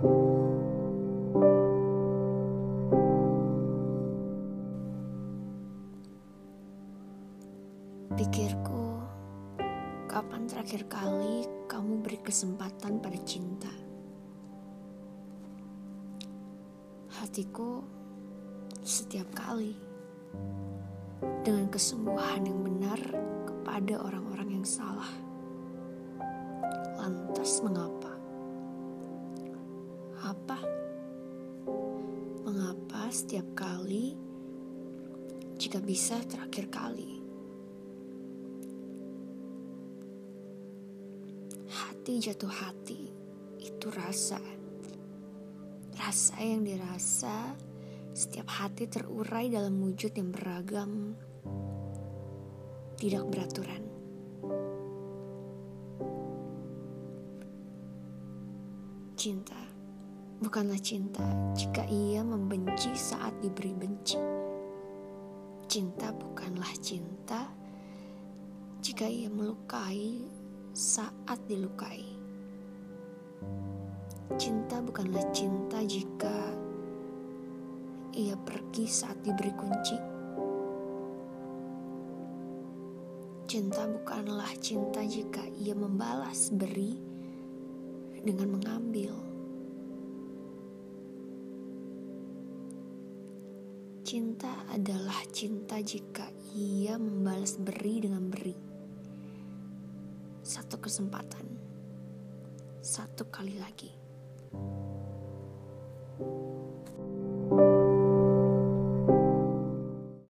Pikirku, kapan terakhir kali kamu beri kesempatan pada cinta? Hatiku setiap kali dengan kesungguhan yang benar kepada orang-orang yang salah. Lantas mengapa? Apa? Mengapa setiap kali jika bisa terakhir kali? Hati jatuh hati itu rasa. Rasa yang dirasa setiap hati terurai dalam wujud yang beragam, tidak beraturan. Cinta bukanlah cinta jika ia membenci saat diberi benci. Cinta bukanlah cinta jika ia melukai saat dilukai. Cinta bukanlah cinta jika ia pergi saat diberi kunci. Cinta bukanlah cinta jika ia membalas beri dengan mengambil. Cinta adalah cinta jika ia membalas beri dengan beri. Satu kesempatan, satu kali lagi. thank you